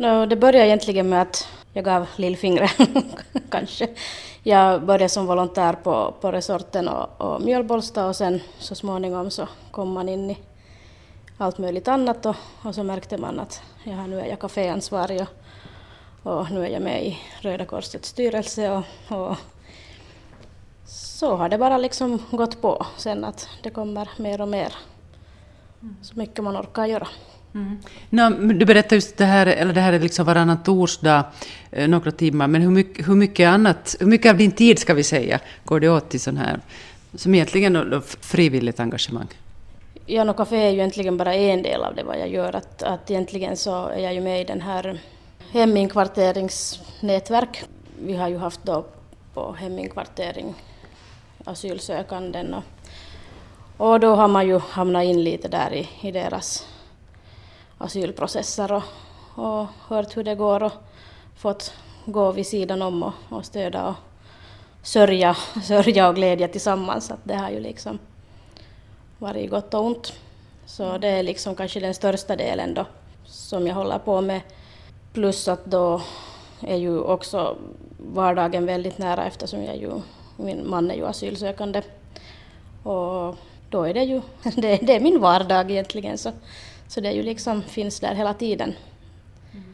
No, det började egentligen med att jag gav lillfingret, kanske. Jag började som volontär på, på resorten och, och Mjölbolsta och sen så småningom så kom man in i allt möjligt annat och, och så märkte man att ja, nu är jag kaféansvarig och, och nu är jag med i Röda Korsets styrelse och, och så har det bara liksom gått på sen att det kommer mer och mer. Så mycket man orkar göra. Mm. No, du berättade just det här, eller det här är liksom varannan torsdag, eh, några timmar, men hur mycket, hur mycket annat, hur mycket av din tid ska vi säga, går det åt till sån här, som egentligen är frivilligt engagemang? Ja, no, Café är ju egentligen bara en del av det vad jag gör, att, att egentligen så är jag ju med i den här heminkvarteringsnätverk. Vi har ju haft då på heminkvartering asylsökanden och, och då har man ju hamnat in lite där i, i deras asylprocesser och, och hört hur det går och fått gå vid sidan om och, och stödja och sörja, sörja och glädja tillsammans. Att det har ju liksom varit gott och ont. Så det är liksom kanske den största delen då som jag håller på med. Plus att då är ju också vardagen väldigt nära eftersom jag ju, min man är ju asylsökande. Och då är det ju, det, det är min vardag egentligen. Så så det ju liksom finns där hela tiden. Mm.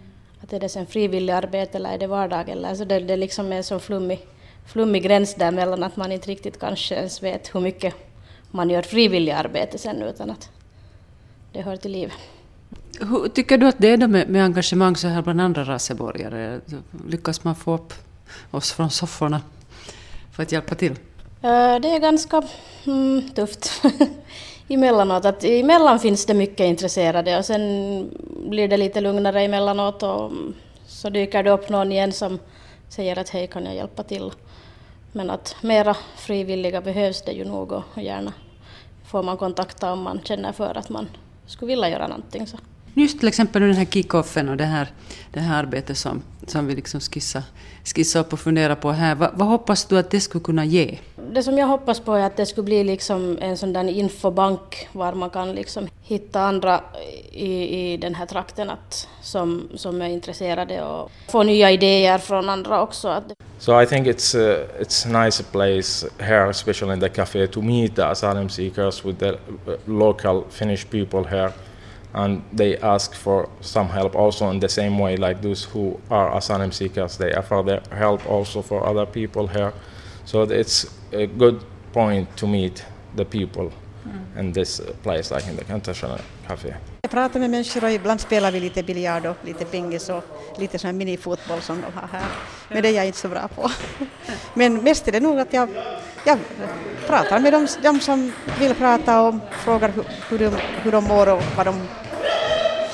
Att är det sen frivillig arbete eller är det vardag eller så det, det liksom är en så flummig, flummig gräns där mellan att man inte riktigt kanske ens vet hur mycket man gör frivillig arbete sen utan att det hör till livet. Hur tycker du att det är då med, med engagemang så här bland andra raseborgare? Lyckas man få upp oss från sofforna för att hjälpa till? Det är ganska mm, tufft. emellanåt. Att emellan finns det mycket intresserade och sen blir det lite lugnare emellanåt och så dyker det upp någon igen som säger att hej kan jag hjälpa till. Men att mera frivilliga behövs det ju nog och gärna får man kontakta om man känner för att man skulle vilja göra någonting. Så. Just till exempel den här kickoffen och det här, det här arbetet som, som vi liksom skissar, skissa upp och funderar på här. Vad, vad hoppas du att det skulle kunna ge? Det som jag hoppas på är att det skulle bli liksom en sån där infobank var man kan liksom hitta andra i, i den här trakten att, som, som är intresserade och få nya idéer från andra också. So I think it's a, uh, it's a nice place here, especially in the cafe, to meet the asylum seekers with the uh, local Finnish people here. and they ask for some help also in the same way like those who are asylum seekers they offer their help also for other people here so it's a good point to meet the people mm. in this place like in the International Cafe. Jag pratar med människor och ibland spelar vi lite biljard och lite pingis och lite sån här minifotboll som de har här. Men det är jag inte så bra på. Men mest är det nog att jag, jag pratar med dem, de som vill prata och frågar hur, hur, de, hur de mår och vad de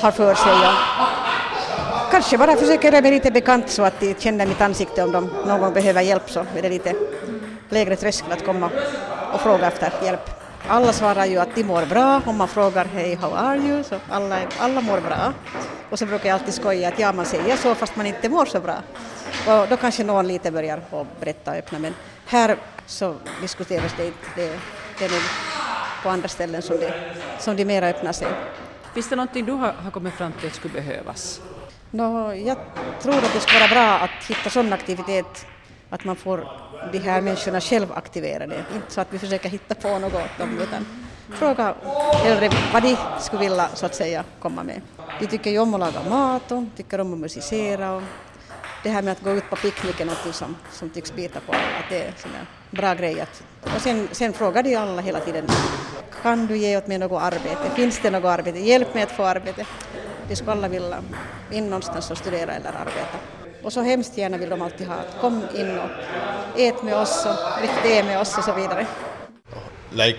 har för sig. Och kanske bara försöker göra mig lite bekant så att de känner mitt ansikte om de någon gång behöver hjälp så är det lite lägre tröskel att komma och fråga efter hjälp. Alla svarar ju att de mår bra om man frågar hej how are you så alla, alla mår bra. Och så brukar jag alltid skoja att ja man säger så fast man inte mår så bra. Och då kanske någon lite börjar berätta och öppna men här så diskuteras det inte. Det, det är nog på andra ställen som de, som de mera öppnar sig. Finns det någonting du har, har kommit fram till att skulle behövas? No, jag tror att det skulle vara bra att hitta sån aktivitet att man får de här människorna själv aktiverade, inte så att vi försöker hitta på något åt dem utan fråga äldre vad de skulle vilja så att säga komma med. De tycker ju om att laga mat och tycker om att musicera och det här med att gå ut på picknick är något som, som tycks bita på att det är en bra grej. Att, och sen, sen frågar de alla hela tiden, kan du ge åt mig något arbete? Finns det något arbete? Hjälp mig att få arbete. De skulle alla vilja in någonstans och studera eller arbeta. Och så hemskt gärna vill de alltid ha att kom in och ät med oss och drick te med oss och så vidare. Like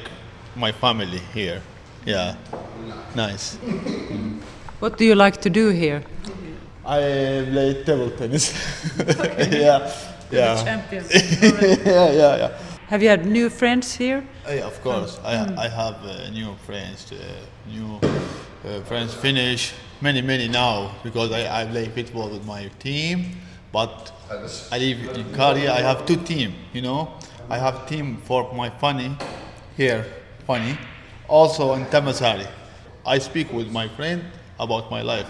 my family here. Yeah, nice. What do you like to do here? I play table tennis. yeah, yeah. champion. yeah, yeah, yeah. Have you had new friends here? Yeah, of course. I, mm. I have uh, new friends, uh, new uh, friends Finnish, many, many now because I, I play football with my team. But I live in Korea. I have two team. You know, I have team for my funny here, funny. Also in Tamasari, I speak with my friend about my life.